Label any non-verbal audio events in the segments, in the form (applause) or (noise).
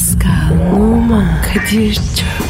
Pascal, Oman, Kadir çok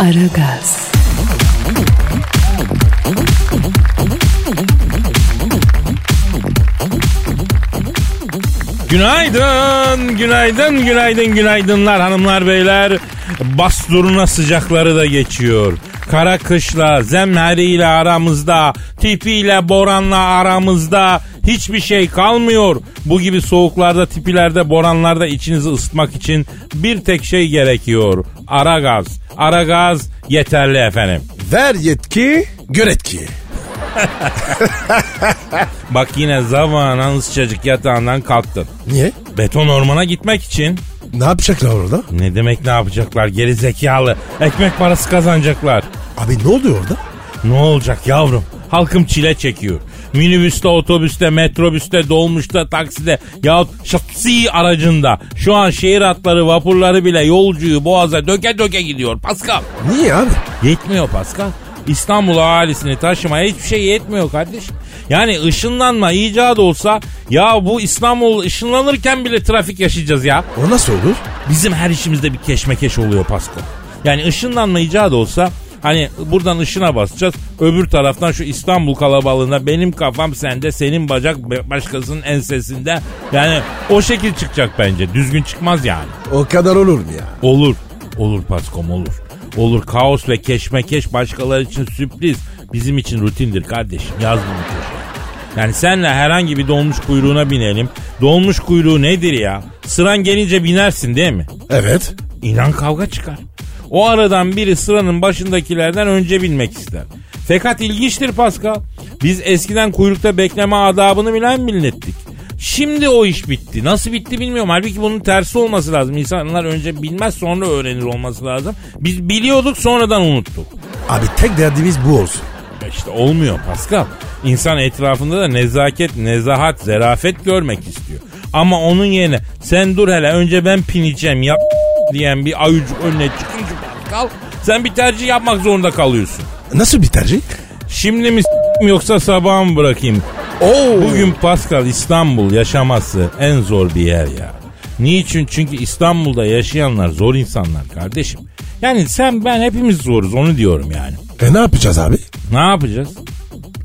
Aragaz, Günaydın, günaydın, günaydın, günaydınlar hanımlar beyler. Basturuna sıcakları da geçiyor. Kara kışla, zemheriyle aramızda, tipiyle, boranla aramızda hiçbir şey kalmıyor. Bu gibi soğuklarda, tipilerde, boranlarda içinizi ısıtmak için bir tek şey gerekiyor. Ara gaz. Ara gaz yeterli efendim. Ver yetki, gör etki. (laughs) Bak yine zamanın sıcacık yatağından kalktın. Niye? Beton ormana gitmek için Ne yapacaklar orada? Ne demek ne yapacaklar geri zekalı. Ekmek parası kazanacaklar. Abi ne oluyor orada? Ne olacak yavrum? Halkım çile çekiyor. Minibüste, otobüste, metrobüste, dolmuşta, takside yahut şahsi aracında şu an şehir hatları, vapurları bile yolcuyu boğaza döke döke gidiyor Pascal. Niye abi? Yetmiyor Pascal. İstanbul ahalisini taşımaya hiçbir şey yetmiyor kardeşim. Yani ışınlanma icat olsa ya bu İstanbul ışınlanırken bile trafik yaşayacağız ya. O nasıl olur? Bizim her işimizde bir keşmekeş oluyor Pasko. Yani ışınlanma icadı olsa hani buradan ışına basacağız. Öbür taraftan şu İstanbul kalabalığında benim kafam sende senin bacak başkasının ensesinde. Yani o şekil çıkacak bence. Düzgün çıkmaz yani. O kadar olur mu ya? Olur. Olur Paskom olur. Olur kaos ve keşmekeş başkaları için sürpriz. Bizim için rutindir kardeşim. Yaz bunu köşeye. Yani senle herhangi bir dolmuş kuyruğuna binelim. Dolmuş kuyruğu nedir ya? Sıran gelince binersin değil mi? Evet. İnan kavga çıkar. O aradan biri sıranın başındakilerden önce binmek ister. Fakat ilginçtir Pascal. Biz eskiden kuyrukta bekleme adabını bilen millettik. Şimdi o iş bitti. Nasıl bitti bilmiyorum. Halbuki bunun tersi olması lazım. İnsanlar önce bilmez sonra öğrenir olması lazım. Biz biliyorduk sonradan unuttuk. Abi tek derdimiz bu olsun. İşte olmuyor Pascal. İnsan etrafında da nezaket, nezahat, zerafet görmek istiyor. Ama onun yerine sen dur hele önce ben pineceğim yap diyen bir ayucuk önüne çıkınca Pascal sen bir tercih yapmak zorunda kalıyorsun. Nasıl bir tercih? Şimdi mi s- yoksa sabah mı bırakayım? Oo. Bugün Pascal İstanbul yaşaması en zor bir yer ya. Niçin? Çünkü İstanbul'da yaşayanlar zor insanlar kardeşim. Yani sen ben hepimiz zoruz onu diyorum yani. E ne yapacağız abi? Ne yapacağız?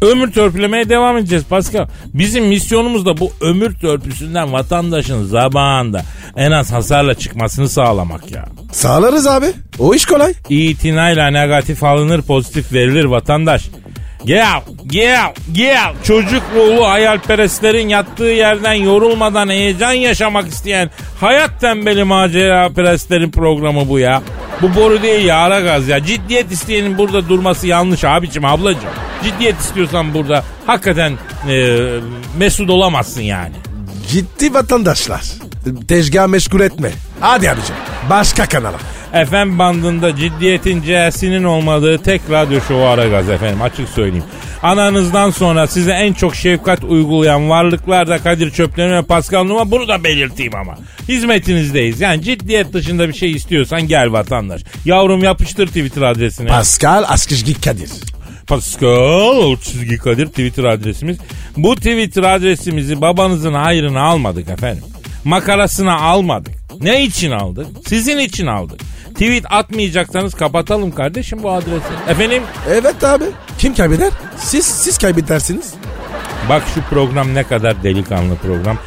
Ömür törpülemeye devam edeceğiz Pascal. Bizim misyonumuz da bu ömür törpüsünden vatandaşın zamanında en az hasarla çıkmasını sağlamak ya. Sağlarız abi. O iş kolay. İtinayla negatif alınır pozitif verilir vatandaş. Gel, gel, gel. Çocuk ruhlu hayalperestlerin yattığı yerden yorulmadan heyecan yaşamak isteyen hayat tembeli macera perestlerin programı bu ya. Bu boru değil ya ara gaz ya. Ciddiyet isteyenin burada durması yanlış abicim ablacım. Ciddiyet istiyorsan burada hakikaten e, mesut olamazsın yani. Ciddi vatandaşlar. Tezgah meşgul etme. Hadi abicim. Başka kanala. FM bandında ciddiyetin C'sinin olmadığı tek radyo şovu Aragaz efendim açık söyleyeyim. Ananızdan sonra size en çok şefkat uygulayan varlıklar da Kadir Çöpleri ve Pascal Numa bunu da belirteyim ama. Hizmetinizdeyiz. Yani ciddiyet dışında bir şey istiyorsan gel vatandaş. Yavrum yapıştır Twitter adresine. Pascal Askışgi Kadir. Pascal çizgi Kadir Twitter adresimiz. Bu Twitter adresimizi babanızın hayrına almadık efendim. Makarasına almadık. Ne için aldık? Sizin için aldık. Tweet atmayacaksanız kapatalım kardeşim bu adresi. Efendim Evet abi. Kim kaybeder? Siz siz kaybedersiniz. bak şu program ne kadar delikanlı program.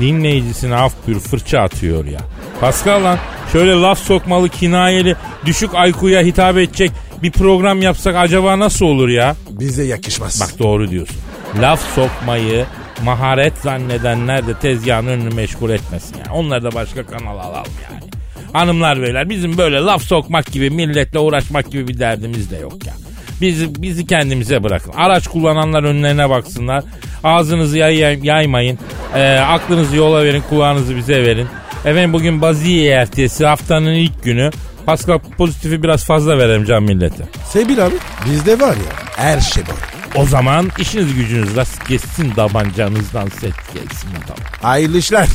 Dinleyicisine af pür fırça atıyor ya. Pascal lan şöyle laf sokmalı kinayeli düşük IQ'ya hitap edecek bir program yapsak acaba nasıl olur ya? Bize yakışmaz. Bak doğru diyorsun. Laf sokmayı maharet zannedenler de tezgahın önünü meşgul etmesin yani. Onları da başka kanala alalım yani. Hanımlar beyler bizim böyle laf sokmak gibi milletle uğraşmak gibi bir derdimiz de yok ya. Bizi, bizi kendimize bırakın. Araç kullananlar önlerine baksınlar. Ağzınızı yay, yay- yaymayın. Ee, aklınızı yola verin, kulağınızı bize verin. Efendim bugün Baziye ertesi haftanın ilk günü. Pascal pozitifi biraz fazla verelim can millete. Sebil abi bizde var ya her şey var. O zaman işiniz gücünüz rast geçsin tabancanızdan set gelsin adam. Hayırlı işler.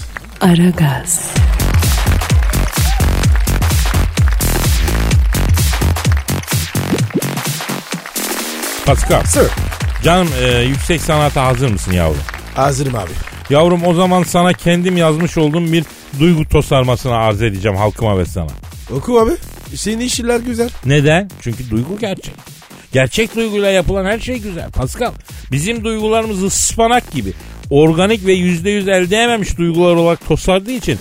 Aragaz, Pascal Sir. canım e, yüksek sanata hazır mısın yavrum? Hazırım abi. Yavrum o zaman sana kendim yazmış olduğum bir duygu tosarmasını arz edeceğim halkıma ve sana. Oku abi. Senin işler güzel. Neden? Çünkü duygu gerçek. Gerçek duyguyla yapılan her şey güzel Pascal. Bizim duygularımız ıspanak gibi organik ve yüzde yüz elde edememiş duygular olarak tosardığı için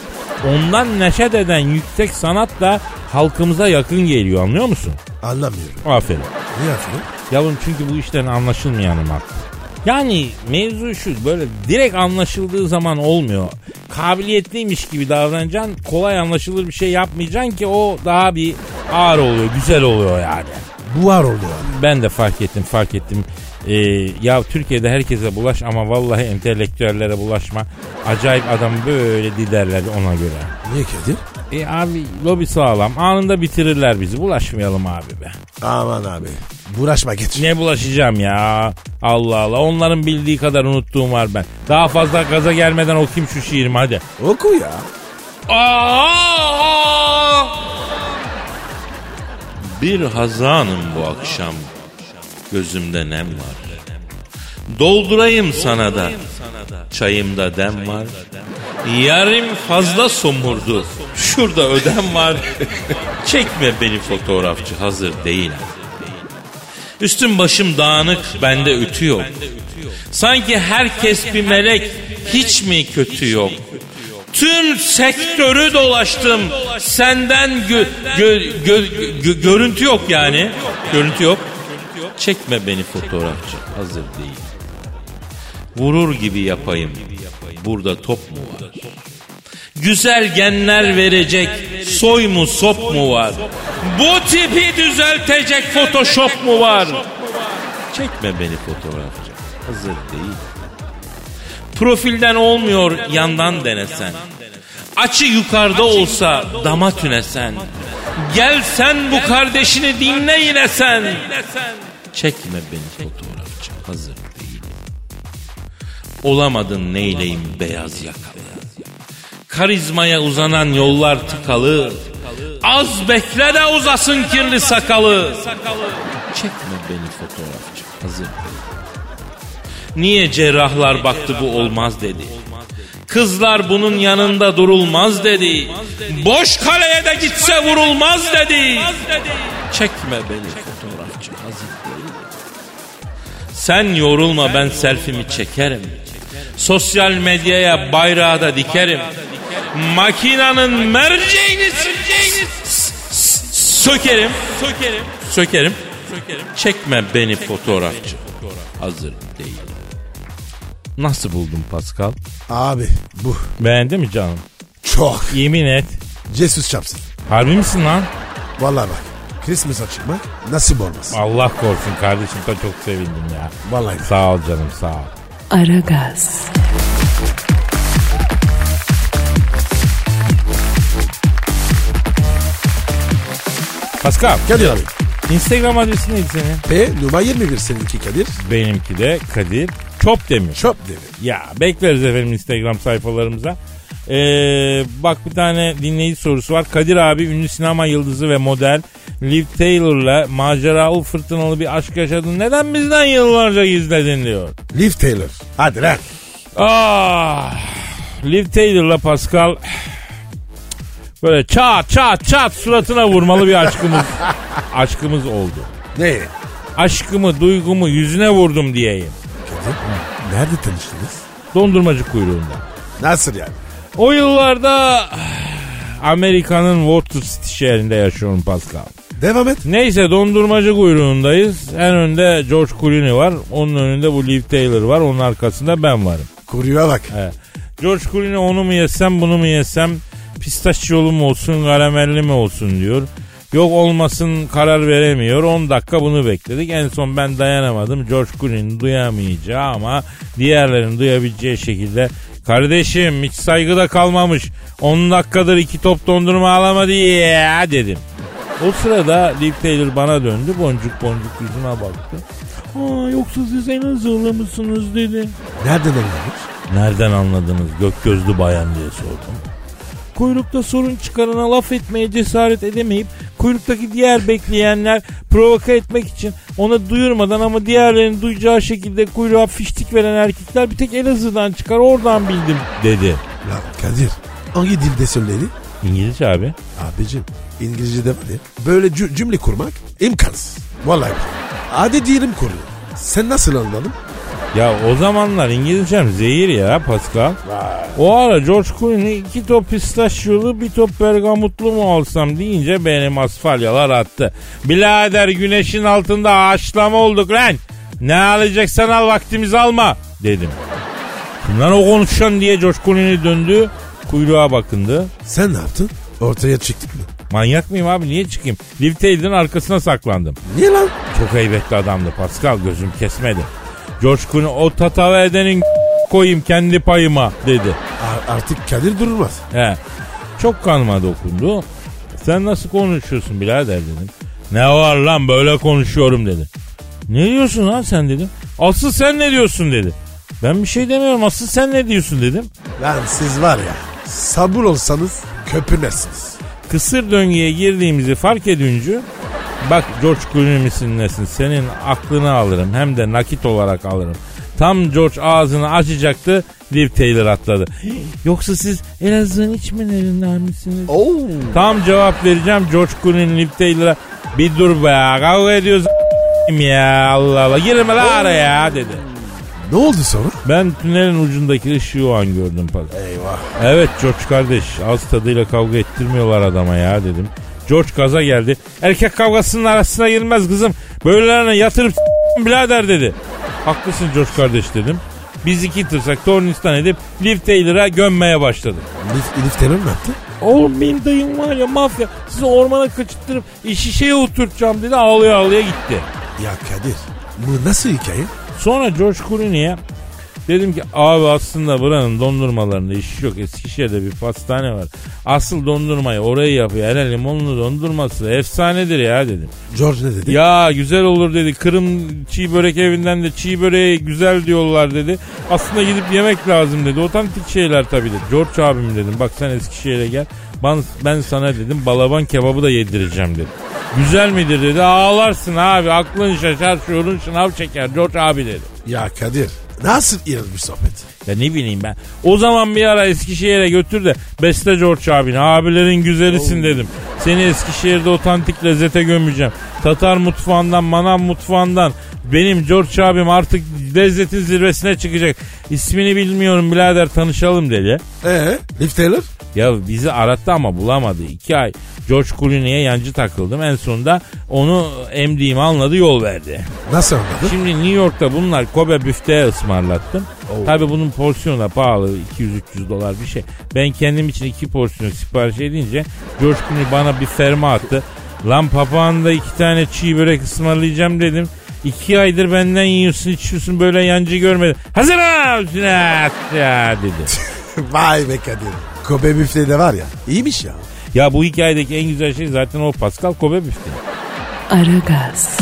ondan neşet eden yüksek sanat da halkımıza yakın geliyor anlıyor musun? Anlamıyorum. Aferin. Niye yapıyorsun? Yavrum çünkü bu işlerin anlaşılmayanı var. Yani mevzu şu böyle direkt anlaşıldığı zaman olmuyor. Kabiliyetliymiş gibi davranacaksın. Kolay anlaşılır bir şey yapmayacaksın ki o daha bir ağır oluyor, güzel oluyor yani. Buhar abi. Ben de fark ettim fark ettim. Ee, ya Türkiye'de herkese bulaş ama vallahi entelektüellere bulaşma. Acayip adam böyle diderler ona göre. Niye Kadir? E abi lobi sağlam anında bitirirler bizi bulaşmayalım abi be. Aman abi. Buğraşma geç. Ne bulaşacağım ya? Allah Allah. Onların bildiği kadar unuttuğum var ben. Daha fazla gaza gelmeden okuyayım şu şiirimi hadi. Oku ya. Aa! Bir hazanım bu akşam. Gözümde nem var. Doldurayım sana da. Çayımda dem var. Yarım fazla somurdu. Şurada ödem var. (laughs) Çekme beni fotoğrafçı hazır değilim. Üstüm başım dağınık bende ütü yok. Sanki herkes bir melek Hiç mi kötü yok Tüm sektörü dolaştım. Senden gö- gö- gö- gö- görüntü yok yani. Görüntü yok. Çekme beni fotoğrafçı. Hazır değil. Vurur gibi yapayım. Burada top mu var? Güzel genler verecek soy mu sop mu var? Bu tipi düzeltecek photoshop mu var? Çekme beni fotoğrafçı. Hazır değil. Profilden olmuyor yandan denesen. Açı yukarıda olsa dama tünesen. Gel sen bu kardeşini dinle yine sen. Çekme beni fotoğrafçı hazır değil. Olamadın neyleyim beyaz yakalı. Karizmaya uzanan yollar tıkalı. Az bekle de uzasın kirli sakalı. Çekme beni fotoğrafçı hazır değil. Niye cerrahlar baktı bu olmaz dedi. Kızlar bunun yanında durulmaz dedi. Boş kaleye de gitse vurulmaz dedi. Çekme beni fotoğrafçı değil. Sen yorulma ben selfimi çekerim. Sosyal medyaya bayrağı da dikerim. Makinanın merceğini sökerim. Sökerim. Sökerim. Çekme beni fotoğrafçı. Hazır değil. Nasıl buldun Pascal? Abi bu. Beğendi mi canım? Çok. Yemin et. Jesus çapsın. Harbi misin lan? Vallahi bak. Christmas'a çıkmak nasip olmaz. Allah korusun kardeşim da çok sevindim ya. Vallahi. Sağ ol canım sağ ol. Aragaz, Pascal Kadir abi. Instagram adresi neydi senin? P numara 21 seninki Kadir. Benimki de Kadir Çopdemir. Çöp dedi. Ya bekleriz efendim Instagram sayfalarımıza. Ee, bak bir tane dinleyici sorusu var. Kadir abi ünlü sinema yıldızı ve model Liv Taylor'la maceralı fırtınalı bir aşk yaşadın. Neden bizden yıllarca gizledin diyor. Liv Taylor. Hadi lan. Ah, Liv Taylor'la Pascal böyle çat çat çat suratına vurmalı bir aşkımız (laughs) aşkımız oldu. Ne? Aşkımı, duygumu yüzüne vurdum diyeyim. Kadir. Nerede tanıştınız? Dondurmacı kuyruğunda. Nasıl yani? O yıllarda Amerika'nın Water City şehrinde yaşıyorum Pascal. Devam et. Neyse dondurmacı kuyruğundayız. En önde George Clooney var. Onun önünde bu Liv Taylor var. Onun arkasında ben varım. Kuruya bak. Evet. George Clooney onu mu yesem bunu mu yesem pistachiyolu mu olsun karamelli mi olsun diyor. Yok olmasın karar veremiyor. 10 dakika bunu bekledik. En son ben dayanamadım. George Clooney'nin duyamayacağı ama diğerlerinin duyabileceği şekilde Kardeşim hiç saygıda kalmamış. 10 dakikadır iki top dondurma alamadı ya dedim. O sırada Liv Taylor bana döndü. Boncuk boncuk yüzüme baktı. Aa, yoksa siz Elazığlı mısınız dedi. Nereden anlamış? Nereden anladınız gök gözlü bayan diye sordum. Kuyrukta sorun çıkarana laf etmeye cesaret edemeyip kuyruktaki diğer bekleyenler provoka etmek için ona duyurmadan ama diğerlerinin duyacağı şekilde kuyruğa fiştik veren erkekler bir tek Elazığ'dan çıkar oradan bildim dedi. Ya Kadir hangi dilde söyledi? İngilizce abi. Abicim İngilizce'de var ya böyle cü- cümle kurmak imkansız. Vallahi. Hadi diyelim kuruyor. Sen nasıl anladın? Ya o zamanlar İngilizcem zehir ya Pascal. O ara George Clooney iki top pistachiyolu bir top bergamutlu mu alsam deyince benim asfalyalar attı. Bilader güneşin altında ağaçlama olduk lan. Ne alacaksan al vaktimizi alma dedim. Kimden o konuşan diye George Clooney döndü. Kuyruğa bakındı. Sen ne yaptın? Ortaya çıktık mı? Manyak mıyım abi niye çıkayım? Liv Taylor'ın arkasına saklandım. Niye lan? Çok heybetli adamdı Pascal gözüm kesmedi. George Clooney o tatava edenin (laughs) koyayım kendi payıma dedi. Artık Kadir durmaz. He. Çok kanıma dokundu. Sen nasıl konuşuyorsun birader dedim. Ne var lan böyle konuşuyorum dedi. Ne diyorsun lan sen dedim. Asıl sen ne diyorsun dedi. Ben bir şey demiyorum asıl sen ne diyorsun dedim. Lan siz var ya sabır olsanız köpürmezsiniz. Kısır döngüye girdiğimizi fark edince bak George Clooney misin nesin senin aklını alırım hem de nakit olarak alırım. Tam George ağzını açacaktı Liv Taylor atladı. (gasps) Yoksa siz Elazığ'ın içmelerinden misiniz? Oo. Tam cevap vereceğim George Clooney'nin Liv Taylor'a bir dur be kavga ediyoruz ya Allah Allah girme la araya dedi. Ne oldu sonra? Ben tünelin ucundaki ışığı o an gördüm. Pas. Eyvah. Evet George kardeş ağız tadıyla kavga ettirmiyorlar adama ya dedim. George gaza geldi. Erkek kavgasının arasına girmez kızım. Böylelerine yatırıp birader dedi. Haklısın George kardeş dedim. Biz iki tırsak tornistan edip Liv Taylor'a gömmeye başladık. Elif, Elif Taylor ne yaptı? Oğlum benim dayım var ya mafya sizi ormana kaçırttırıp şişeye oturtacağım dedi ağlaya ağlaya gitti. Ya Kadir bu nasıl hikaye? Sonra George Clooney'e dedim ki abi aslında buranın dondurmalarında iş yok. Eskişehir'de bir pastane var. Asıl dondurmayı orayı yapıyor. Hele limonlu dondurması efsanedir ya dedim. George ne dedi? Ya güzel olur dedi. Kırım çiğ börek evinden de çiğ böreği güzel diyorlar dedi. Aslında gidip yemek lazım dedi. Otantik şeyler tabii dedi. George abim dedim bak sen Eskişehir'e gel. Ben, ben sana dedim balaban kebabı da yedireceğim dedi. Güzel midir dedi. Ağlarsın abi aklın şaşar şuurun şınav çeker George abi dedi. Ya Kadir nasıl bir sohbet? Ya ne bileyim ben. O zaman bir ara Eskişehir'e götür de besle George abini. Abilerin güzelisin dedim. Seni Eskişehir'de otantik lezzete gömeceğim. Tatar mutfağından, manav mutfağından. Benim George abim artık lezzetin zirvesine çıkacak. İsmini bilmiyorum birader tanışalım dedi. Ee, Elif Taylor? Ya bizi arattı ama bulamadı. İki ay George Clooney'e yancı takıldım. En sonunda onu emdiğimi anladı yol verdi. Nasıl anladın? Şimdi New York'ta bunlar Kobe büfteğe ısmarlattım. Oo. Tabii bunun porsiyonu da pahalı 200-300 dolar bir şey. Ben kendim için iki porsiyon sipariş edince George Clooney bana bir ferma attı. Lan papağanda iki tane çiğ börek ısmarlayacağım dedim. İki aydır benden yiyorsun içiyorsun böyle yancı görmedim. Hazır at ya dedi. (laughs) Vay be Kadir. Kobe büfte de var ya. İyiymiş ya. Ya bu hikayedeki en güzel şey zaten o Pascal Kobe büfteği. Aragaz,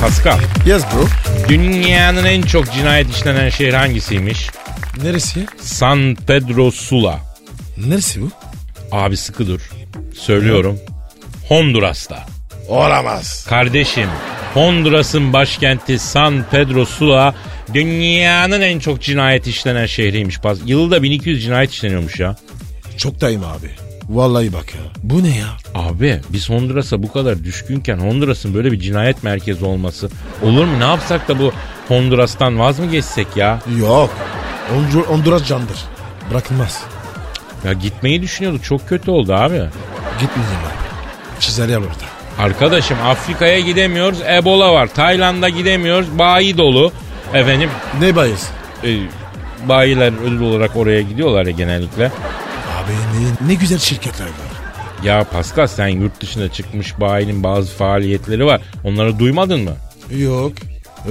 Pascal. Yes bro. Dünyanın en çok cinayet işlenen şehri hangisiymiş? Neresi? San Pedro Sula. Neresi bu? Abi sıkı dur. Söylüyorum. Honduras'ta. Olamaz. Kardeşim Honduras'ın başkenti San Pedro Sula dünyanın en çok cinayet işlenen şehriymiş. Yılda 1200 cinayet işleniyormuş ya. Çok dayım abi. Vallahi bak ya. Bu ne ya? Abi biz Honduras'a bu kadar düşkünken Honduras'ın böyle bir cinayet merkezi olması olur mu? Ne yapsak da bu Honduras'tan vaz mı geçsek ya? Yok. Hondur Honduras candır. Bırakılmaz. Ya gitmeyi düşünüyorduk çok kötü oldu abi. Gitmeyeceğim abi. Çizer orada. Arkadaşım Afrika'ya gidemiyoruz. Ebola var. Tayland'a gidemiyoruz. Bayi dolu. Efendim Ne bayız? e, bayiler ödül olarak oraya gidiyorlar ya genellikle. Abi ne, ne güzel şirketler var. Ya Pascal sen yurt dışına çıkmış bayinin bazı faaliyetleri var. Onları duymadın mı? Yok.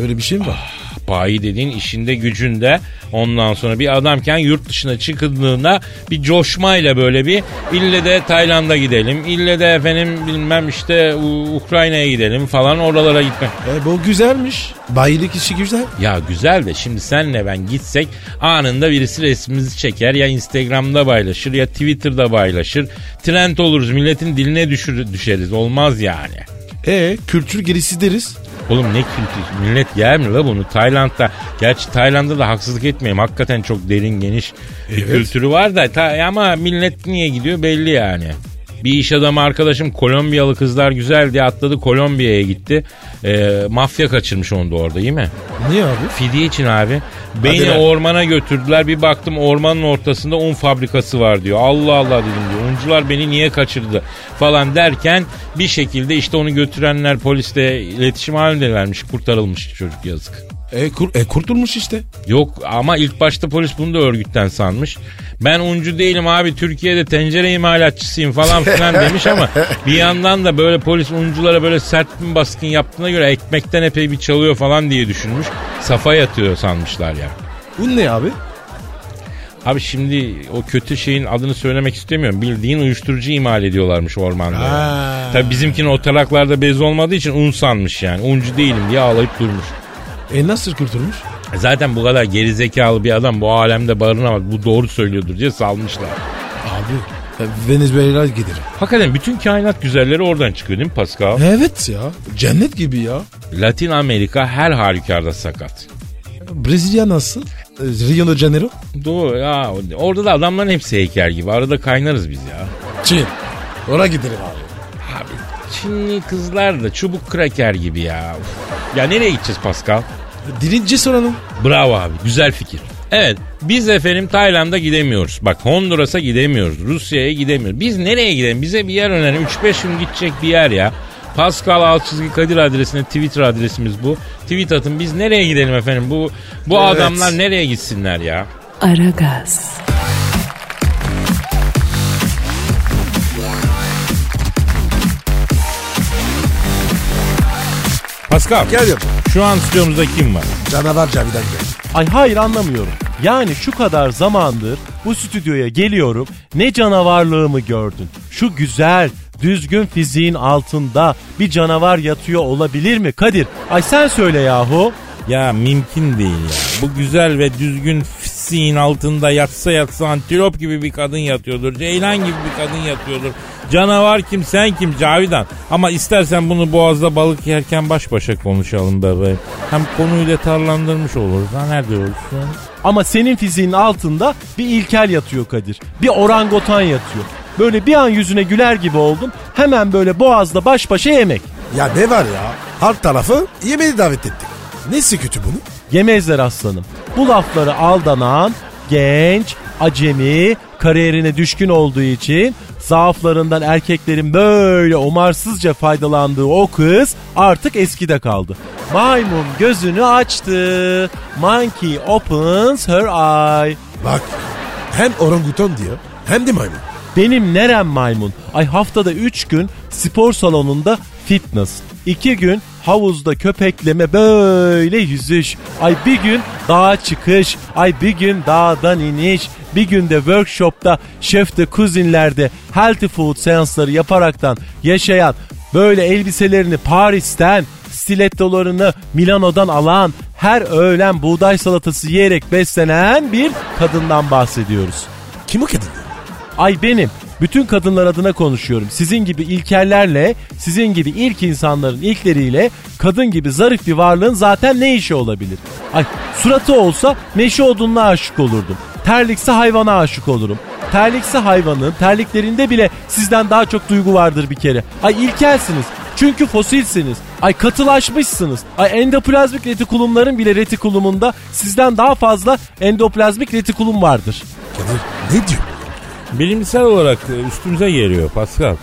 Öyle bir şey mi var? Bayi dediğin işinde gücünde ondan sonra bir adamken yurt dışına çıkıldığında bir coşmayla böyle bir ille de Tayland'a gidelim ille de efendim bilmem işte Ukrayna'ya gidelim falan oralara gitmek. E, bu güzelmiş. Bayilik işi güzel. Ya güzel de şimdi senle ben gitsek anında birisi resmimizi çeker ya Instagram'da paylaşır ya Twitter'da paylaşır. Trend oluruz milletin diline düşür, düşeriz olmaz yani. E kültür gerisi deriz. Oğlum ne kültür millet yer mi la bunu Tayland'da gerçi Tayland'da da haksızlık etmeyeyim hakikaten çok derin geniş bir Evet. kültürü var da ta- ama millet niye gidiyor belli yani. Bir iş adamı arkadaşım Kolombiyalı kızlar güzel diye atladı Kolombiya'ya gitti. Ee, mafya kaçırmış onu da orada iyi mi? Niye abi? Fidye için abi. Beni lan. ormana götürdüler. Bir baktım ormanın ortasında un fabrikası var diyor. Allah Allah dedim diyor. Uncular beni niye kaçırdı falan derken bir şekilde işte onu götürenler polisle iletişim halindelermiş. Kurtarılmış çocuk yazık. E, kur, e kurtulmuş işte. Yok ama ilk başta polis bunu da örgütten sanmış. Ben uncu değilim abi Türkiye'de tencere imalatçısıyım falan filan demiş ama (laughs) bir yandan da böyle polis unculara böyle sert bir baskın yaptığına göre ekmekten epey bir çalıyor falan diye düşünmüş. Safa yatıyor sanmışlar ya. Bu ne abi? Abi şimdi o kötü şeyin adını söylemek istemiyorum. Bildiğin uyuşturucu imal ediyorlarmış ormanda. Ha. Tabii bizimkinin o taraklarda bez olmadığı için un sanmış yani. Uncu değilim diye ağlayıp durmuş. E nasıl kurtulmuş? Zaten bu kadar gerizekalı bir adam bu alemde barınamaz. Bu doğru söylüyordur diye salmışlar. Abi e, Venezuela giderim. Hakikaten bütün kainat güzelleri oradan çıkıyor değil mi Pascal? Evet ya. Cennet gibi ya. Latin Amerika her halükarda sakat. Brezilya nasıl? E, Rio de Janeiro? Doğru ya. Orada da adamların hepsi heykel gibi. Arada kaynarız biz ya. Çin. Oraya giderim abi. Çinli kızlar da çubuk kraker gibi ya. Uf. Ya nereye gideceğiz Pascal? Dilinci soralım. Bravo abi güzel fikir. Evet biz efendim Tayland'a gidemiyoruz. Bak Honduras'a gidemiyoruz. Rusya'ya gidemiyoruz. Biz nereye gidelim? Bize bir yer önerin. 3-5 gün gidecek bir yer ya. Pascal Alçızgi Kadir adresine Twitter adresimiz bu. Tweet atın biz nereye gidelim efendim? Bu bu Evet. adamlar nereye gitsinler ya? Aragaz, Pascal Gel yapalım. şu an stüdyomuzda kim var? Canavar Cavidan gel. Ay hayır anlamıyorum. Yani şu kadar zamandır bu stüdyoya geliyorum. Ne canavarlığımı gördün. Şu güzel, düzgün fiziğin altında bir canavar yatıyor olabilir mi Kadir? Ay sen söyle yahu. Ya mümkün değil ya. Bu güzel ve düzgün fiziğin altında yatsa yatsa antilop gibi bir kadın yatıyordur. Ceylan gibi bir kadın yatıyordur. Canavar kim sen kim Cavidan. Ama istersen bunu boğazda balık yerken baş başa konuşalım bebeğim. Hem konuyu detaylandırmış oluruz. Ha ne diyorsun? Ama senin fiziğin altında bir ilkel yatıyor Kadir. Bir orangotan yatıyor. Böyle bir an yüzüne güler gibi oldum. Hemen böyle boğazda baş başa yemek. Ya ne var ya? Halk tarafı yemeği davet ettik. Nesi kötü bunu? Yemezler aslanım. Bu lafları aldanan, genç, acemi, kariyerine düşkün olduğu için zaaflarından erkeklerin böyle umarsızca faydalandığı o kız artık eskide kaldı. Maymun gözünü açtı. Monkey opens her eye. Bak hem orangutan diyor hem de maymun. Benim nerem maymun? Ay haftada 3 gün spor salonunda fitness. 2 gün havuzda köpekleme böyle yüzüş. Ay bir gün dağa çıkış. Ay bir gün dağdan iniş. Bir günde workshopta şef de kuzinlerde healthy food seansları yaparaktan yaşayan böyle elbiselerini Paris'ten stilettolarını Milano'dan alan her öğlen buğday salatası yiyerek beslenen bir kadından bahsediyoruz. Kim o kadın? Ay benim. Bütün kadınlar adına konuşuyorum. Sizin gibi ilkellerle, sizin gibi ilk insanların ilkleriyle kadın gibi zarif bir varlığın zaten ne işi olabilir? Ay suratı olsa meşe odununa aşık olurdum. Terlikse hayvana aşık olurum. Terlikse hayvanın terliklerinde bile sizden daha çok duygu vardır bir kere. Ay ilkelsiniz. Çünkü fosilsiniz. Ay katılaşmışsınız. Ay endoplazmik retikulumların bile retikulumunda sizden daha fazla endoplazmik retikulum vardır. Kadir ne diyor? Bilimsel olarak üstümüze geliyor Pascal.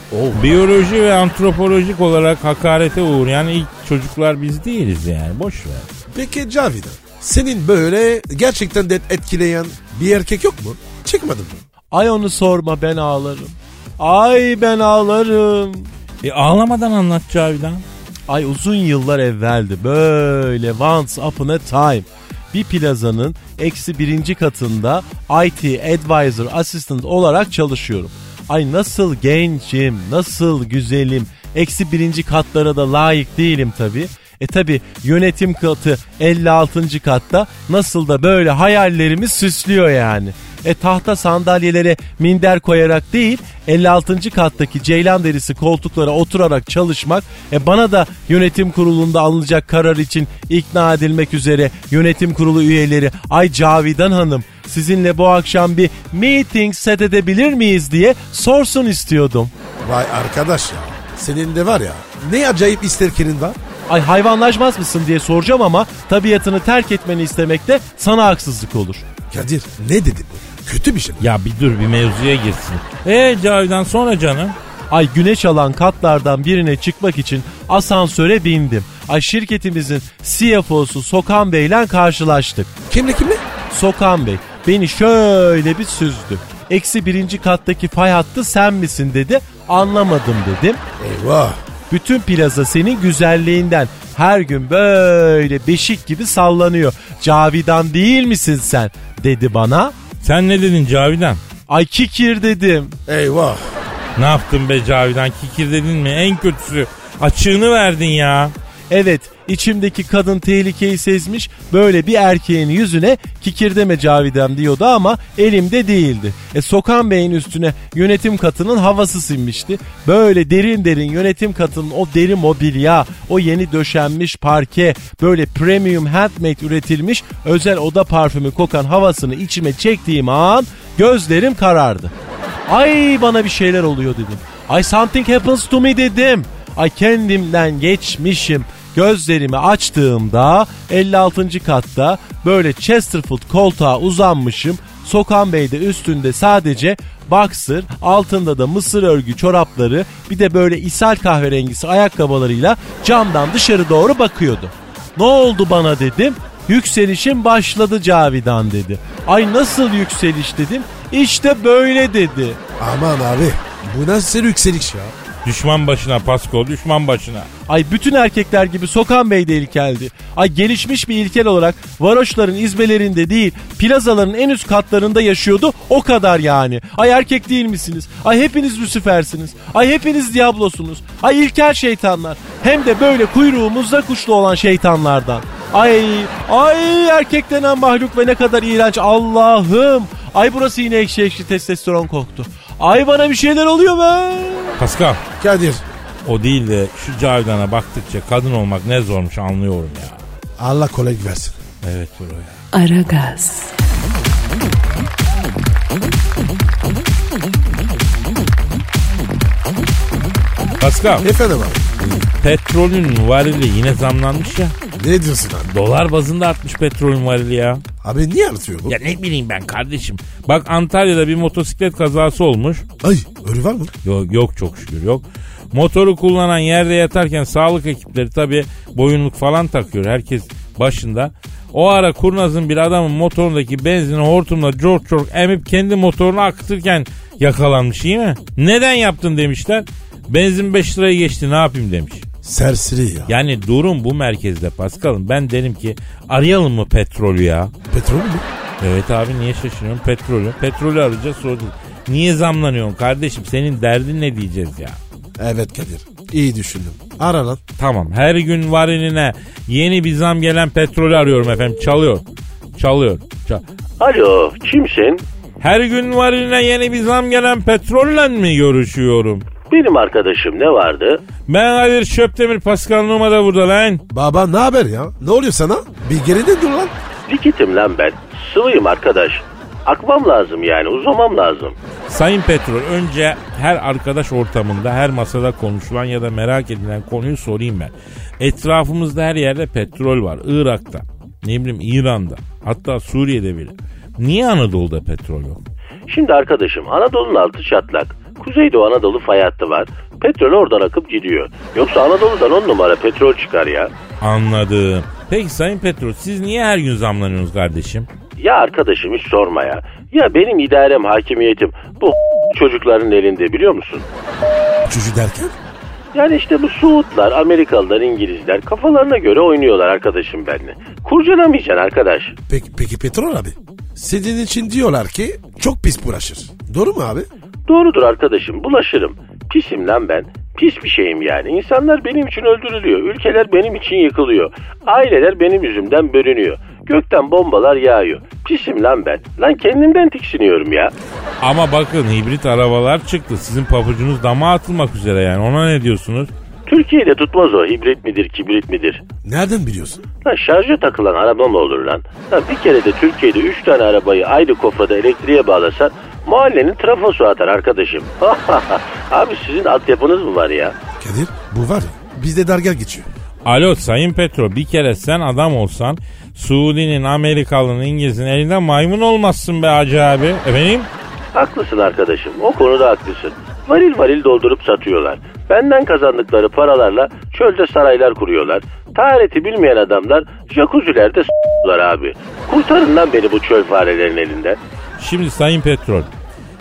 Biyoloji ve antropolojik olarak hakarete uğrayan ilk çocuklar biz değiliz yani. Boş ver. Peki Cavidan senin böyle gerçekten de etkileyen bir erkek yok mu? Çıkmadın mı? Ay onu sorma ben ağlarım. Ay ben ağlarım. E ağlamadan anlat Cavidan. Ay uzun yıllar evveldi böyle once upon a time bir plazanın eksi birinci katında IT Advisor Assistant olarak çalışıyorum. Ay nasıl gencim, nasıl güzelim. Eksi birinci katlara da layık değilim tabi. E tabi yönetim katı 56. katta nasıl da böyle hayallerimi süslüyor yani. E tahta sandalyelere minder koyarak değil 56. kattaki ceylan derisi koltuklara oturarak çalışmak e bana da yönetim kurulunda alınacak karar için ikna edilmek üzere yönetim kurulu üyeleri ay Cavidan Hanım sizinle bu akşam bir meeting set edebilir miyiz diye sorsun istiyordum. Vay arkadaş ya. Senin de var ya ne acayip isterkenin var. Ay hayvanlaşmaz mısın diye soracağım ama tabiatını terk etmeni istemekte sana haksızlık olur. Kadir ne dedi bu? Kötü bir şey. Ya bir dur bir mevzuya girsin. E Cavidan sonra canım. Ay güneş alan katlardan birine çıkmak için asansöre bindim. Ay şirketimizin CFO'su Sokan Bey'le karşılaştık. Kimle kimle? Sokan Bey beni şöyle bir süzdü. Eksi birinci kattaki fay hattı sen misin dedi. Anlamadım dedim. Eyvah. Bütün plaza senin güzelliğinden her gün böyle beşik gibi sallanıyor. Cavidan değil misin sen dedi bana. Sen ne dedin Cavidan? Ay kikir dedim. Eyvah. Ne yaptın be Cavidan? Kikir dedin mi? En kötüsü. Açığını verdin ya. Evet içimdeki kadın tehlikeyi sezmiş böyle bir erkeğin yüzüne kikirdeme Cavidem diyordu ama elimde değildi. E Sokan Bey'in üstüne yönetim katının havası sinmişti. Böyle derin derin yönetim katının o deri mobilya, o yeni döşenmiş parke, böyle premium handmade üretilmiş özel oda parfümü kokan havasını içime çektiğim an gözlerim karardı. Ay bana bir şeyler oluyor dedim. Ay something happens to me dedim. Ay kendimden geçmişim. Gözlerimi açtığımda 56. katta böyle Chesterfield koltuğa uzanmışım. Sokan Bey de üstünde sadece boxer, altında da mısır örgü çorapları, bir de böyle ishal kahverengisi ayakkabılarıyla camdan dışarı doğru bakıyordu. Ne oldu bana dedim. Yükselişim başladı Cavidan dedi. Ay nasıl yükseliş dedim. İşte böyle dedi. Aman abi. Bu nasıl yükseliş ya? Düşman başına Pasko düşman başına. Ay bütün erkekler gibi Sokan Bey de ilkeldi. Ay gelişmiş bir ilkel olarak varoşların izbelerinde değil plazaların en üst katlarında yaşıyordu o kadar yani. Ay erkek değil misiniz? Ay hepiniz Lucifer'siniz. Ay hepiniz Diablosunuz. Ay ilkel şeytanlar. Hem de böyle kuyruğumuzda kuşlu olan şeytanlardan. Ay ay erkek denen mahluk ve ne kadar iğrenç Allah'ım. Ay burası yine ekşi ekşi testosteron koktu. Ay bana bir şeyler oluyor be. Pascal Kadir. o değil de şu Cavidan'a baktıkça kadın olmak ne zormuş anlıyorum ya. Allah kolaylık versin. Evet bro ya. Aragaz, Pascal Efendim abi. petrolün varili yine zamlanmış ya. Ne diyorsun abi? Dolar bazında artmış petrolün varili ya. Abi niye artıyor bu? Ya ne bileyim ben kardeşim. Bak Antalya'da bir motosiklet kazası olmuş. Ay ölü var mı? Yok, yok çok şükür yok. Motoru kullanan yerde yatarken sağlık ekipleri tabi boyunluk falan takıyor. Herkes başında. O ara kurnazın bir adamın motorundaki benzini hortumla çok çok emip kendi motorunu akıtırken yakalanmış iyi mi? Neden yaptın demişler. Benzin 5 liraya geçti ne yapayım demiş. Serseri ya. Yani durum bu merkezde Paskal'ım. Ben derim ki arayalım mı petrolü ya? Petrol mü? Evet abi niye şaşırıyorsun? Petrolü. Petrolü arayacağız soracağız. Niye zamlanıyorsun kardeşim? Senin derdin ne diyeceğiz ya? Evet Kadir. İyi düşündüm. Ara lan. Tamam her gün varinine yeni bir zam gelen petrolü arıyorum efendim. Çalıyor. Çalıyor. Çal- Alo kimsin? her gün varinine yeni bir zam gelen petrolle mi görüşüyorum? Benim arkadaşım ne vardı? Ben Kadir Şöptemir Pascal Numa da burada lan. Baba ne haber ya? Ne oluyor sana? Bir geride dur lan. Likitim lan ben. Sıvıyım arkadaş. Akmam lazım yani uzamam lazım. Sayın Petrol önce her arkadaş ortamında her masada konuşulan ya da merak edilen konuyu sorayım ben. Etrafımızda her yerde petrol var. Irak'ta, ne bileyim İran'da, hatta Suriye'de bile. Niye Anadolu'da petrol yok? Şimdi arkadaşım Anadolu'nun altı çatlak. Kuzeydoğu Anadolu fay hattı var. Petrol oradan akıp gidiyor. Yoksa Anadolu'dan on numara petrol çıkar ya. Anladım. Peki Sayın Petrol siz niye her gün zamlanıyorsunuz kardeşim? Ya arkadaşım hiç sorma ya. Ya benim idarem hakimiyetim bu (laughs) çocukların elinde biliyor musun? Çocuğu derken? Yani işte bu Suudlar, Amerikalılar, İngilizler kafalarına göre oynuyorlar arkadaşım benimle. Kurcalamayacaksın arkadaş. Peki, peki petrol abi. Senin için diyorlar ki çok pis bulaşır. Doğru mu abi? Doğrudur arkadaşım bulaşırım. Pisim lan ben. Pis bir şeyim yani. İnsanlar benim için öldürülüyor. Ülkeler benim için yıkılıyor. Aileler benim yüzümden bölünüyor. Gökten bombalar yağıyor. Pisim lan ben. Lan kendimden tiksiniyorum ya. Ama bakın hibrit arabalar çıktı. Sizin papucunuz dama atılmak üzere yani. Ona ne diyorsunuz? Türkiye'de tutmaz o. Hibrit midir, kibrit midir? Nereden biliyorsun? Lan şarja takılan araba mı olur lan? Lan bir kere de Türkiye'de 3 tane arabayı aynı kofrada elektriğe bağlasan mahallenin trafosu atar arkadaşım. (laughs) Abi sizin altyapınız mı var ya? Kadir bu var ya bizde dargel geçiyor. Alo Sayın Petro bir kere sen adam olsan Suudi'nin, Amerikalı'nın, İngiliz'in elinden maymun olmazsın be Hacı abi. Efendim? Haklısın arkadaşım. O konuda haklısın. Varil varil doldurup satıyorlar. Benden kazandıkları paralarla çölde saraylar kuruyorlar. Tahareti bilmeyen adamlar jacuzzi'lerde s**lar abi. Kurtarın lan beni bu çöl farelerinin elinden. Şimdi Sayın Petrol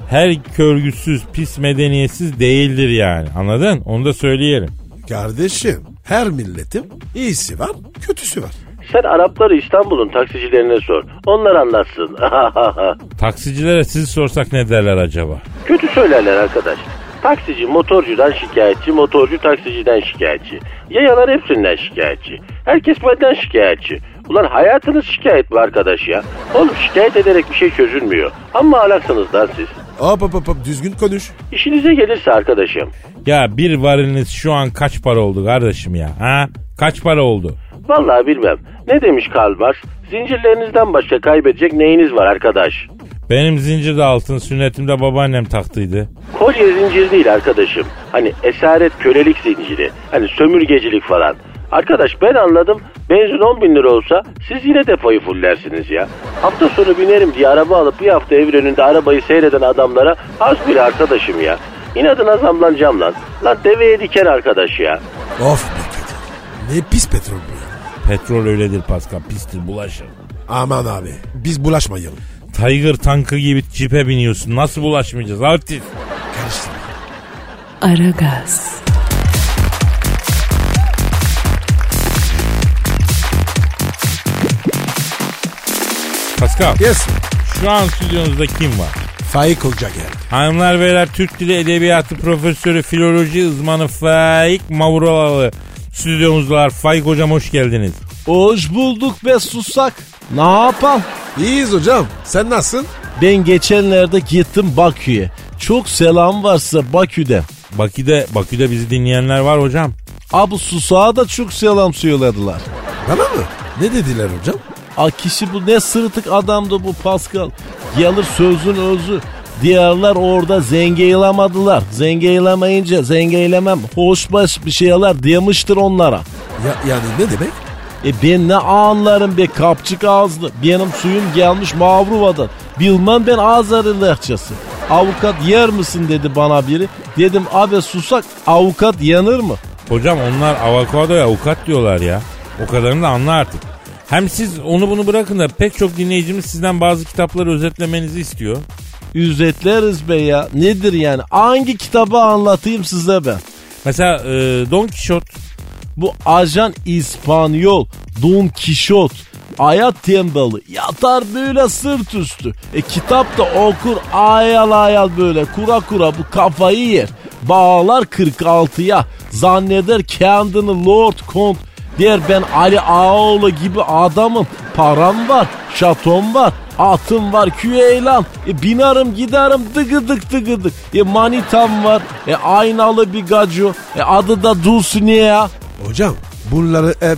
her körgüsüz, pis medeniyetsiz değildir yani. Anladın? Onu da söyleyelim. Kardeşim her milletin iyisi var kötüsü var. Sen Arapları İstanbul'un taksicilerine sor. Onlar anlatsın. (laughs) Taksicilere sizi sorsak ne derler acaba? Kötü söylerler arkadaş. Taksici motorcudan şikayetçi, motorcu taksiciden şikayetçi. Yayalar hepsinden şikayetçi. Herkes benden şikayetçi. Ulan hayatınız şikayet mi arkadaş ya? Oğlum şikayet ederek bir şey çözülmüyor. Amma alaksınız lan siz. Hop hop hop, düzgün konuş. İşinize gelirse arkadaşım. Ya bir variliniz şu an kaç para oldu kardeşim ya? Ha? Kaç para oldu? Vallahi bilmem. Ne demiş Karl Marx? Zincirlerinizden başka kaybedecek neyiniz var arkadaş? Benim zincir de altın sünnetimde babaannem taktıydı. Kolye zincir değil arkadaşım. Hani esaret kölelik zinciri. Hani sömürgecilik falan. Arkadaş ben anladım. Benzin 10 bin lira olsa siz yine depoyu fullersiniz ya. Hafta sonu binerim diye araba alıp bir hafta ev önünde arabayı seyreden adamlara az bile arkadaşım ya. İnadına zamlanacağım lan. Lan deveye diken arkadaş ya. Of be Kadir. Ne pis petrol bu ya. Petrol öyledir Pascal pistir bulaşır. Aman abi biz bulaşmayalım. Tiger tankı gibi cipe biniyorsun. Nasıl bulaşmayacağız artist? Karıştırma. Aragaz, Pascal Yes. şu an stüdyonuzda kim var? Faik Hoca geldi. Hanımlar beyler Türk Dili Edebiyatı Profesörü Filoloji uzmanı Faik Mavrolalı stüdyomuzdalar. Faik hocam hoş geldiniz. Hoş bulduk be susak. Ne yapalım? İyiyiz hocam. Sen nasılsın? Ben geçenlerde gittim Bakü'ye. Çok selam varsa Bakü'de. Bakü'de, Bakü'de bizi dinleyenler var hocam. Abi susağa da çok selam söylediler. Bana mı? Ne dediler hocam? A kişi bu ne sırtık adamdı bu Pascal. Gelir sözün özü. Diğerler orada zengeylamadılar. Zengeylemayınca zengeylemem hoşbaş bir şeyler demiştir onlara. Ya, yani ne demek? E ben ne anlarım be kapçık ağızlı. Benim suyum gelmiş Mavruva'dan. Bilmem ben Azeri lehçesi. Avukat yer misin dedi bana biri. Dedim abi susak avukat yanır mı? Hocam onlar avokadoya avukat diyorlar ya. O kadarını da anla artık. Hem siz onu bunu bırakın da pek çok dinleyicimiz sizden bazı kitapları özetlemenizi istiyor. Üzetleriz be ya. Nedir yani? Hangi kitabı anlatayım size ben? Mesela e, Don Quixote Bu ajan İspanyol Don Quixote Hayat tembeli yatar böyle sırt üstü. E kitap da okur ayal ayal böyle kura kura bu kafayı yer. Bağlar 46'ya zanneder kendini Lord Kont der ben Ali Ağaoğlu gibi adamım. Param var, şatom var, atım var, küyeylan. E binerim giderim dıgıdık dıgıdık. E manitam var, e aynalı bir gaco. E adı da Dulcinea. Hocam bunları hep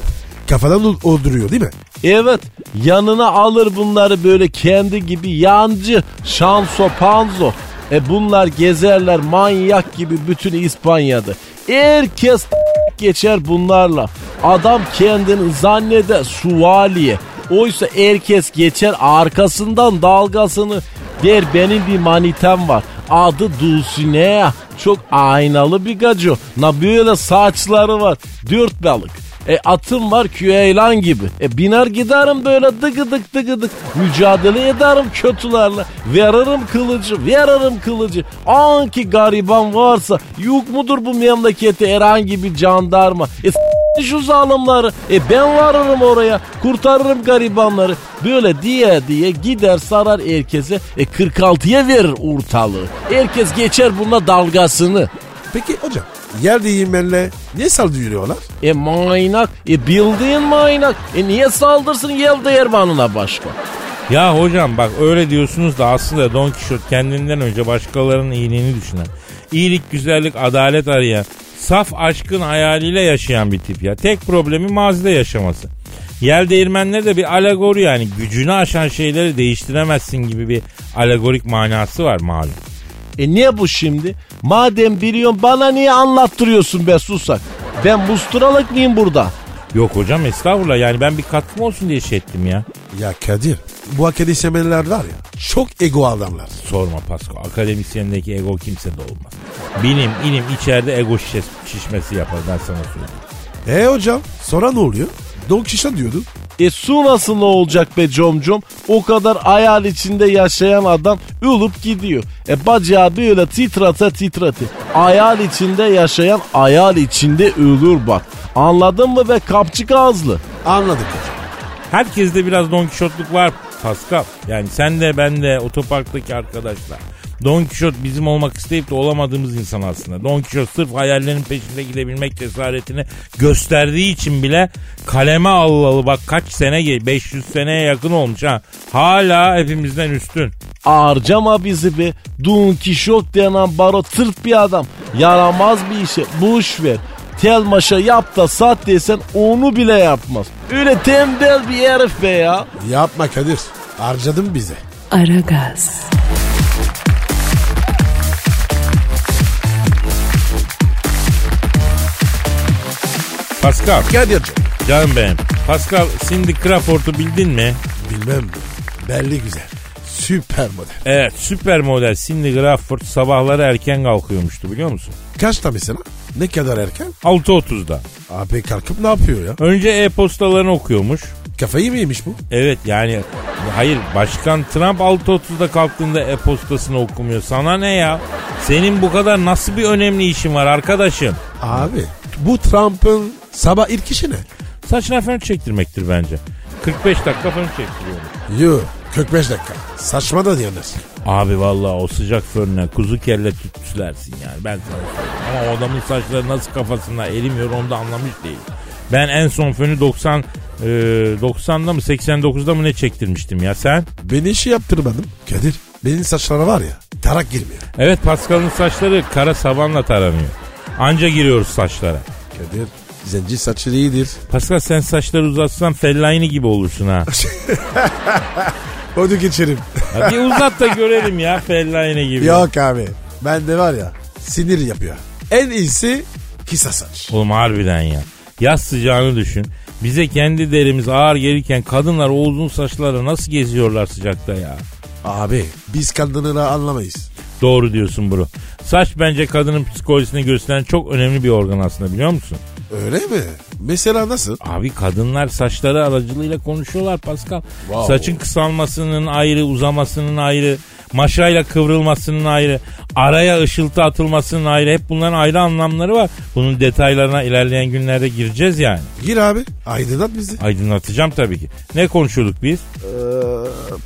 kafadan ol- olduruyor değil mi? Evet yanına alır bunları böyle kendi gibi yancı şanso panzo. E bunlar gezerler manyak gibi bütün İspanya'da. Herkes (laughs) geçer bunlarla. Adam kendini zanneder suvaliye. Oysa herkes geçer arkasından dalgasını. Der benim bir manitem var. Adı Dulcinea. Çok aynalı bir gaco. Na böyle saçları var. Dört balık. E atım var küheylan gibi. E biner giderim böyle dıgıdık dıgıdık. Mücadele ederim kötülerle. Veririm kılıcı, veririm kılıcı. Anki gariban varsa yok mudur bu memlekette herhangi bir jandarma. E şu zalimleri. E ben varırım oraya. Kurtarırım garibanları. Böyle diye diye gider sarar herkese. E 46'ya verir ortalığı. Herkes geçer bununla dalgasını. Peki hocam yer değirmenle niye saldırıyorlar? E manyak. E bildiğin manyak. E niye saldırsın yel değirmanına başka? Ya hocam bak öyle diyorsunuz da aslında Don Quixote kendinden önce başkalarının iyiliğini düşünen, iyilik, güzellik, adalet arayan, saf aşkın hayaliyle yaşayan bir tip ya. Tek problemi mazide yaşaması. Yel değirmenleri de bir alegori yani gücünü aşan şeyleri değiştiremezsin gibi bir alegorik manası var malum. E niye bu şimdi? Madem biliyorsun bana niye anlattırıyorsun be susak? Ben musturalık mıyım burada? Yok hocam estağfurullah yani ben bir katkım olsun diye şey ettim ya. Ya Kadir bu akademisyenler var ya çok ego adamlar. Sorma Pasko akademisyendeki ego kimsede olmaz. Bilim ilim içeride ego şişes, şişmesi yapar ben sana söyleyeyim. E hocam sonra ne oluyor? Don Quixote diyordun. E su nasıl ne olacak be comcom? O kadar hayal içinde yaşayan adam ulup gidiyor. E bacağı böyle titrate titrate. Hayal içinde yaşayan hayal içinde ölür bak. Anladın mı be kapçık ağızlı? Anladık hocam. Herkeste biraz Don Kişotluk var Pascal. Yani sen de ben de otoparktaki arkadaşlar. Don Kişot bizim olmak isteyip de olamadığımız insan aslında. Don Kişot sırf hayallerin peşinde gidebilmek cesaretini gösterdiği için bile kaleme allalı bak kaç sene ge- 500 seneye yakın olmuş ha. Hala hepimizden üstün. Harcama bizi be. Don Kişot denen baro tırt bir adam. Yaramaz bir işe. Boş ver. Tel maşa yap da sat desen onu bile yapmaz. Öyle tembel bir herif be ya. Yapma Kadir. Harcadın bize. Aragaz, Pascal Kadir'cim. canım benim. Pascal Cindy Crawford'u bildin mi? Bilmem? Belli güzel. Süper model. Evet süper model Cindy Crawford sabahları erken kalkıyormuştu biliyor musun? Kaçta mesela? Ne kadar erken? 6.30'da. Abi kalkıp ne yapıyor ya? Önce e-postalarını okuyormuş. Kafayı mı yemiş bu? Evet yani hayır başkan Trump 6.30'da kalktığında e-postasını okumuyor. Sana ne ya? Senin bu kadar nasıl bir önemli işin var arkadaşım? Abi bu Trump'ın sabah ilk işi ne? Saçına fön çektirmektir bence. 45 dakika fön çektiriyormuş. Yo 45 dakika. Saçma da diyorlar. Abi vallahi o sıcak fönüne kuzu kelle tütsülersin yani ben sana söyleyeyim. Ama o adamın saçları nasıl kafasında erimiyor onu da anlamış değil. Ben en son fönü 90 e, 90'da mı 89'da mı ne çektirmiştim ya sen? Ben işi yaptırmadım. Kadir benim saçlara var ya tarak girmiyor. Evet Pascal'ın saçları kara sabanla taranıyor. Anca giriyoruz saçlara. Kadir zenci saçları iyidir. Pascal sen saçları uzatsan Fellaini gibi olursun ha. (laughs) Onu geçerim. Ya bir uzat da görelim ya Fellaini gibi. Yok abi. Ben de var ya sinir yapıyor. En iyisi kısa saç. Oğlum harbiden ya. Yaz sıcağını düşün. Bize kendi derimiz ağır gelirken kadınlar o uzun saçları nasıl geziyorlar sıcakta ya? Abi biz kadınları anlamayız. Doğru diyorsun bro. Saç bence kadının psikolojisini gösteren çok önemli bir organ aslında biliyor musun? Öyle mi? Mesela nasıl? Abi kadınlar saçları aracılığıyla konuşuyorlar Pascal. Wow. Saçın kısalmasının ayrı, uzamasının ayrı, maşayla kıvrılmasının ayrı, araya ışıltı atılmasının ayrı. Hep bunların ayrı anlamları var. Bunun detaylarına ilerleyen günlerde gireceğiz yani. Gir abi. Aydınlat bizi. Aydınlatacağım tabii ki. Ne konuşuyorduk biz?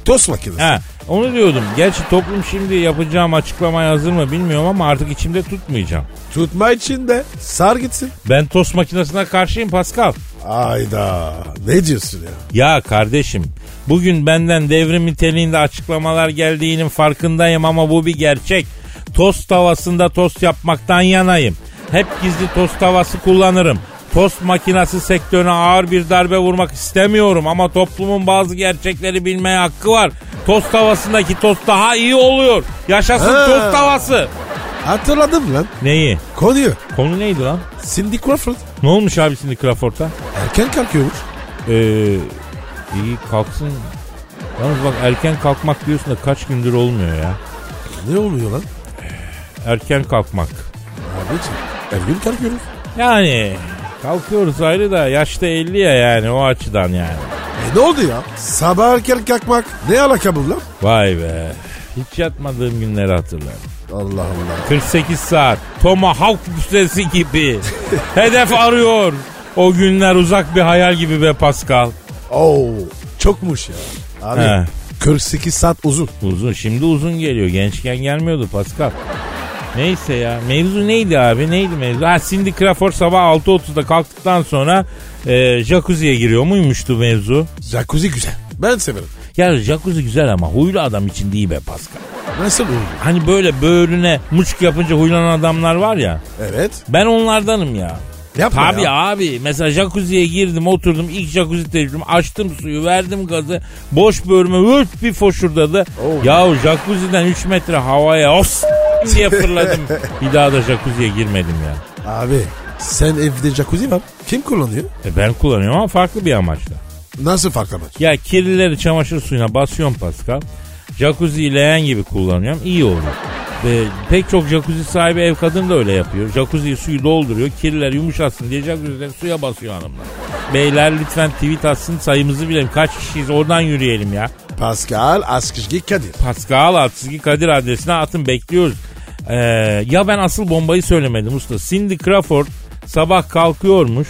Tost makinesi. Ha, onu diyordum. Gerçi toplum şimdi yapacağım açıklamaya hazır mı bilmiyorum ama artık içimde tutmayacağım. Tutma için de sar gitsin. Ben tost makinesine karşıyım Pascal. Ayda. Ne diyorsun ya? Ya kardeşim bugün benden devrim niteliğinde açıklamalar geldiğinin farkındayım ama bu bir gerçek. Tost tavasında tost yapmaktan yanayım. Hep gizli tost tavası kullanırım. Tost makinesi sektörüne ağır bir darbe vurmak istemiyorum ama toplumun bazı gerçekleri bilmeye hakkı var. Tost tavasındaki tost daha iyi oluyor. Yaşasın Ha. tost tavası. Hatırladım lan. Neyi? Konuyu. Konu neydi lan? Cindy Crawford. Ne olmuş abi şimdi Crawford'a? Erken kalkıyormuş. Ee, iyi kalksın. Yalnız bak erken kalkmak diyorsun da kaç gündür olmuyor ya. Ne oluyor lan? Erken kalkmak. Abiciğim her gün kalkıyoruz. Yani Kalkıyoruz ayrı da yaşta 50 ya yani o açıdan yani. E ne oldu ya? Sabah erken kalkmak ne alaka bunlar? Vay be. Hiç yatmadığım günleri hatırlarım. Allah Allah. 48 saat. Tomahawk füzesi gibi. (laughs) Hedef arıyor. O günler uzak bir hayal gibi be Pascal. Oo çokmuş ya. Abi He. 48 saat uzun. Uzun. Şimdi uzun geliyor. Gençken gelmiyordu Pascal. Neyse ya. Mevzu neydi abi? Neydi mevzu? Ha Cindy Crawford sabah 6.30'da kalktıktan sonra e, jacuzziye giriyor muymuştu mevzu? Jacuzzi güzel. Ben severim. Ya jacuzzi güzel ama huylu adam için değil be Pascal. Nasıl olur? Hani böyle böğrüne muçuk yapınca huylanan adamlar var ya. Evet. Ben onlardanım ya. Yapma Tabii ya. abi. Mesela jacuzziye girdim oturdum ilk jacuzzi tecrübem açtım suyu verdim gazı boş bölüme vırt bir foşurdadı. Oh. Yahu jacuzzi'den 3 metre havaya os diye fırladım. (laughs) bir daha da jacuzziye girmedim ya. Abi sen evde jacuzzi var. Kim kullanıyor? E ben kullanıyorum ama farklı bir amaçla. Nasıl farklı amaç? Ya kirlileri çamaşır suyuna basıyorum Pascal. Jacuzziyi leğen gibi kullanıyorum. iyi oluyor. Ve pek çok jacuzzi sahibi ev kadın da öyle yapıyor. Jacuzziyi suyu dolduruyor. Kirliler yumuşasın diye jacuzzileri suya basıyor hanımlar. Beyler lütfen tweet atsın sayımızı bilelim. Kaç kişiyiz oradan yürüyelim ya. Pascal Askışgi Kadir. Pascal Atsızgi Kadir adresine atın bekliyoruz. Ee, ya ben asıl bombayı söylemedim usta. Cindy Crawford sabah kalkıyormuş.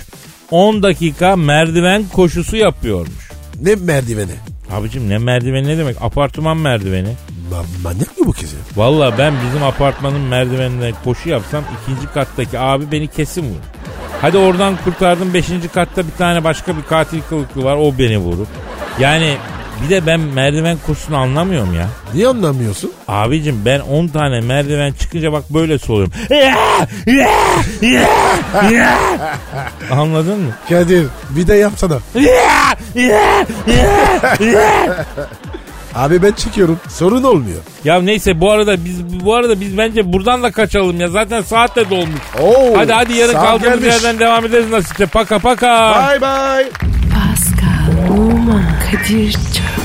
10 dakika merdiven koşusu yapıyormuş. Ne merdiveni? Abicim ne merdiveni ne demek? Apartman merdiveni. Ma- manyak mı bu kız ya? Valla ben bizim apartmanın merdivenine koşu yapsam ikinci kattaki abi beni kesin vurur. Hadi oradan kurtardım beşinci katta bir tane başka bir katil kılıklı var o beni vurur. Yani bir de ben merdiven koşusunu anlamıyorum ya. Niye anlamıyorsun? Abicim ben 10 tane merdiven çıkınca bak böyle soluyorum. Anladın mı? Kadir bir de yapsana. (laughs) Abi ben çıkıyorum. Sorun olmuyor. Ya neyse bu arada biz bu arada biz bence buradan da kaçalım ya. Zaten saat de dolmuş. Oo, Hadi hadi yarın kaldığımız gelmiş. yerden devam ederiz nasipse. Paka paka. Bye bye. Pascal, Oman, Kadir çok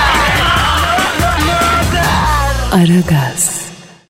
Aragaz.